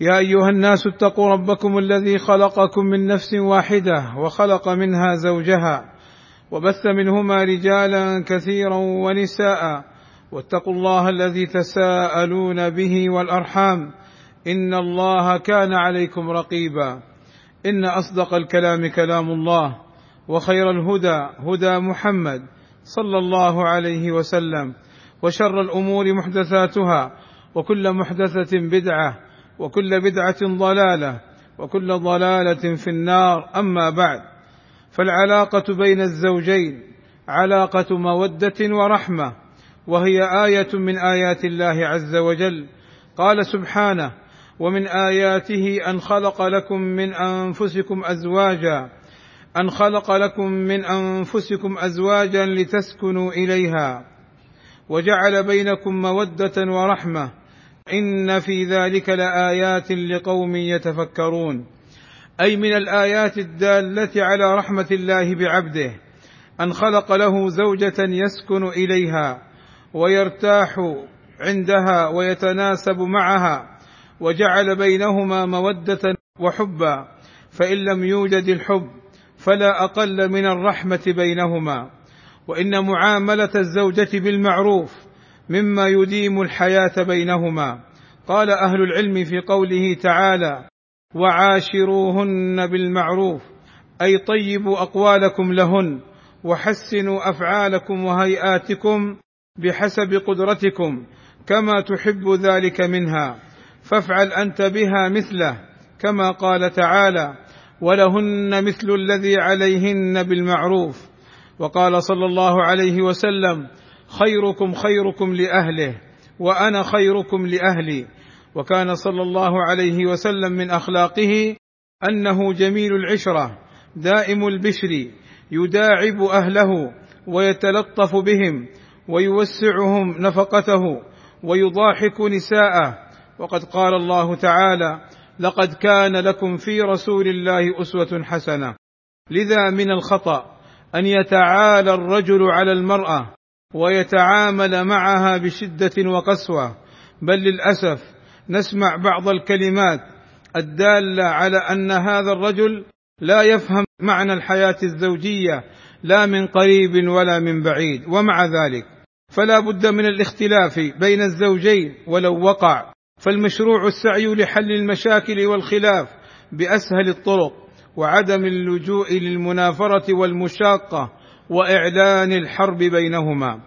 يا أيها الناس اتقوا ربكم الذي خلقكم من نفس واحدة وخلق منها زوجها وبث منهما رجالا كثيرا ونساء واتقوا الله الذي تساءلون به والأرحام إن الله كان عليكم رقيبا إن أصدق الكلام كلام الله وخير الهدى هدى محمد صلى الله عليه وسلم وشر الأمور محدثاتها وكل محدثة بدعة وكل بدعة ضلالة وكل ضلالة في النار. أما بعد فالعلاقة بين الزوجين علاقة مودة ورحمة وهي آية من آيات الله عز وجل. قال سبحانه ومن آياته أن خلق لكم من أنفسكم أزواجا أن خلق لكم من أنفسكم أزواجا لتسكنوا إليها وجعل بينكم مودة ورحمة إن في ذلك لآيات لقوم يتفكرون. أي من الآيات الدالة على رحمة الله بعبده أن خلق له زوجة يسكن إليها ويرتاح عندها ويتناسب معها وجعل بينهما مودة وحبا فإن لم يوجد الحب فلا أقل من الرحمة بينهما. وإن معاملة الزوجة بالمعروف مما يديم الحياة بينهما. قال أهل العلم في قوله تعالى وعاشروهن بالمعروف أي طيبوا أقوالكم لهن وحسنوا أفعالكم وهيئاتكم بحسب قدرتكم كما تحب ذلك منها فافعل أنت بها مثله كما قال تعالى ولهن مثل الذي عليهن بالمعروف وقال صلى الله عليه وسلم خيركم خيركم لأهله وأنا خيركم لأهلي. وكان صلى الله عليه وسلم من أخلاقه أنه جميل العشرة دائم البشر يداعب أهله ويتلطف بهم ويوسعهم نفقته ويضاحك نساءه. وقد قال الله تعالى لقد كان لكم في رسول الله أسوة حسنة لذا من الخطأ أن يتعالى الرجل على المرأة ويتعامل معها بشدة وقسوة. بل للأسف نسمع بعض الكلمات الدالة على أن هذا الرجل لا يفهم معنى الحياة الزوجية لا من قريب ولا من بعيد. ومع ذلك فلا بد من الاختلاف بين الزوجين ولو وقع. فالمشروع السعي لحل المشاكل والخلاف بأسهل الطرق وعدم اللجوء للمنافرة والمشاقة وإعلان الحرب بينهما.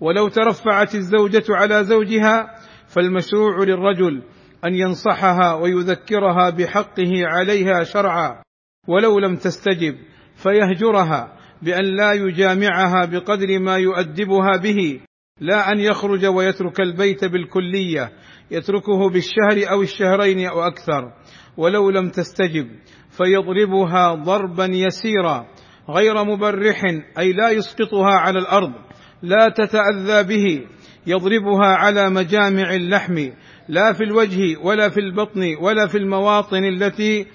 ولو ترفعت الزوجة على زوجها فالمشروع للرجل أن ينصحها ويذكرها بحقه عليها شرعا. ولو لم تستجب فيهجرها بأن لا يجامعها بقدر ما يؤدبها به لا أن يخرج ويترك البيت بالكلية يتركه بالشهر أو الشهرين أو أكثر. ولو لم تستجب فيضربها ضربا يسيرا. غير مبرح أي لا يسقطها على الأرض لا تتأذى به يضربها على مجامع اللحم لا في الوجه ولا في البطن ولا في المواطن التي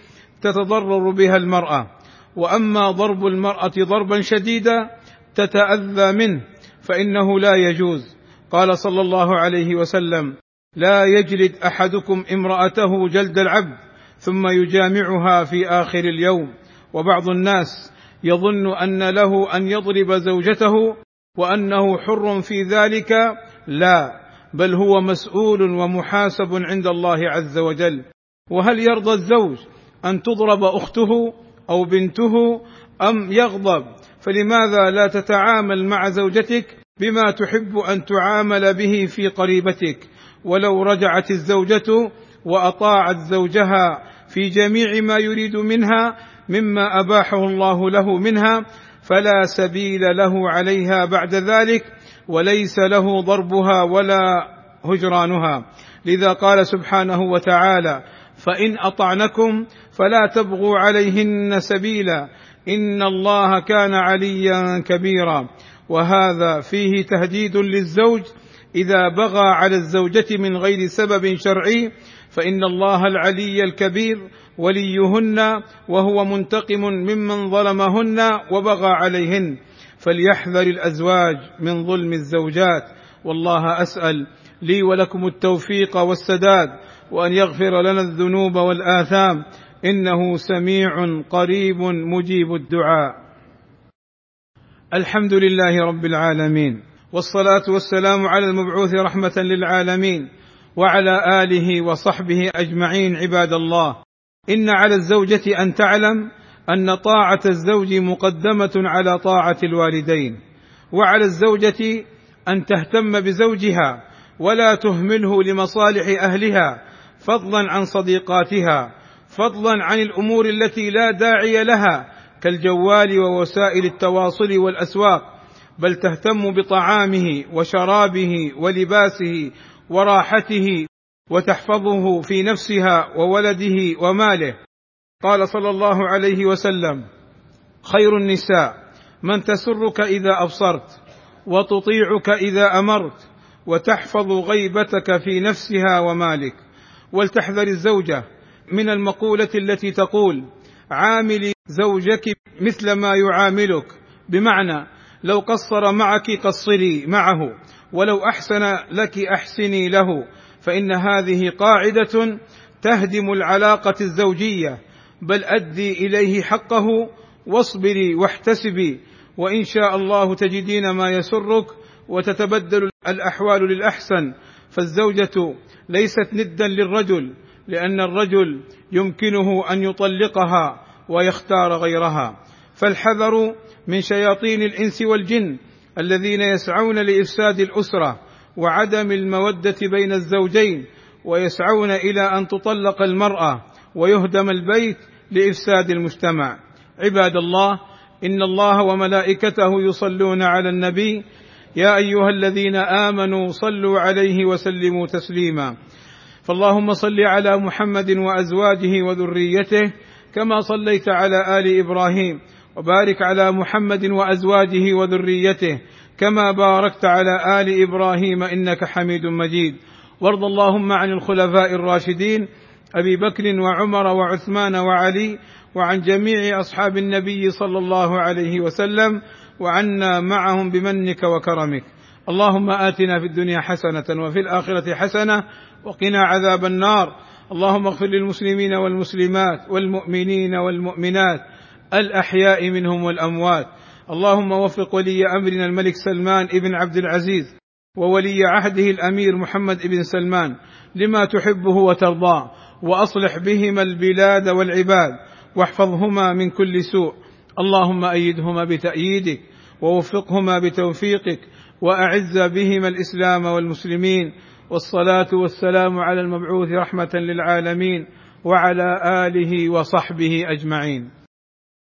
تتضرر بها المرأة. وأما ضرب المرأة ضربا شديدا تتأذى منه فإنه لا يجوز. قال صلى الله عليه وسلم لا يجلد أحدكم امرأته جلد العبد ثم يجامعها في آخر اليوم. وبعض الناس يظن أن له أن يضرب زوجته وأنه حر في ذلك لا بل هو مسؤول ومحاسب عند الله عز وجل. وهل يرضى الزوج أن تضرب أخته أو بنته أم يغضب؟ فلماذا لا تتعامل مع زوجتك بما تحب أن تعامل به في قريبتك؟ ولو رجعت الزوجة وأطاعت زوجها في جميع ما يريد منها مما أباحه الله له منها فلا سبيل له عليها بعد ذلك وليس له ضربها ولا هجرانها. لذا قال سبحانه وتعالى فإن أطعنكم فلا تبغوا عليهن سبيلا إن الله كان عليا كبيرا. وهذا فيه تهديد للزوج إذا بغى على الزوجة من غير سبب شرعي فإن الله العلي الكبير وليهن وهو منتقم ممن ظلمهن وبغى عليهن. فليحذر الأزواج من ظلم الزوجات. والله أسأل لي ولكم التوفيق والسداد وأن يغفر لنا الذنوب والآثام. إنه سميع قريب مجيب الدعاء. الحمد لله رب العالمين. والصلاة والسلام على المبعوث رحمة للعالمين وعلى آله وصحبه أجمعين عباد الله. إن على الزوجة أن تعلم أن طاعة الزوج مقدمة على طاعة الوالدين وعلى الزوجة أن تهتم بزوجها ولا تهمله لمصالح أهلها فضلا عن صديقاتها فضلا عن الأمور التي لا داعي لها كالجوال ووسائل التواصل والأسواق. بل تهتم بطعامه وشرابه ولباسه وراحته وتحفظه في نفسها وولده وماله. قال صلى الله عليه وسلم خير النساء من تسرك إذا أبصرت وتطيعك إذا أمرت وتحفظ غيبتك في نفسها ومالك ولتحذر الزوجة من المقولة التي تقول عاملي زوجك مثل ما يعاملك. بمعنى لو قصر معك قصري معه ولو أحسن لك أحسني له. فإن هذه قاعدة تهدم العلاقة الزوجية. بل أدي إليه حقه واصبري واحتسبي وإن شاء الله تجدين ما يسرك وتتبدل الأحوال للأحسن. فالزوجة ليست ندا للرجل لأن الرجل يمكنه أن يطلقها ويختار غيرها. فالحذر من شياطين الإنس والجن الذين يسعون لإفساد الأسرة وعدم المودة بين الزوجين ويسعون إلى أن تطلق المرأة ويهدم البيت لإفساد المجتمع. عباد الله إن الله وملائكته يصلون على النبي يا أيها الذين آمنوا صلوا عليه وسلموا تسليما. فاللهم صل على محمد وأزواجه وذريته كما صليت على آل إبراهيم. وبارك على محمد وأزواجه وذريته كما باركت على آل إبراهيم إنك حميد مجيد. وارض اللهم عن الخلفاء الراشدين أبي بكر وعمر وعثمان وعلي وعن جميع أصحاب النبي صلى الله عليه وسلم وعنا معهم بمنك وكرمك. اللهم آتنا في الدنيا حسنة وفي الآخرة حسنة وقنا عذاب النار. اللهم اغفر للمسلمين والمسلمات والمؤمنين والمؤمنات. الأحياء منهم والأموات. اللهم وفق ولي أمرنا الملك سلمان ابن عبد العزيز وولي عهده الأمير محمد بن سلمان لما تحبه وترضاه وأصلح بهما البلاد والعباد واحفظهما من كل سوء. اللهم أيدهما بتأييدك ووفقهما بتوفيقك وأعز بهما الإسلام والمسلمين. والصلاة والسلام على المبعوث رحمة للعالمين وعلى آله وصحبه أجمعين.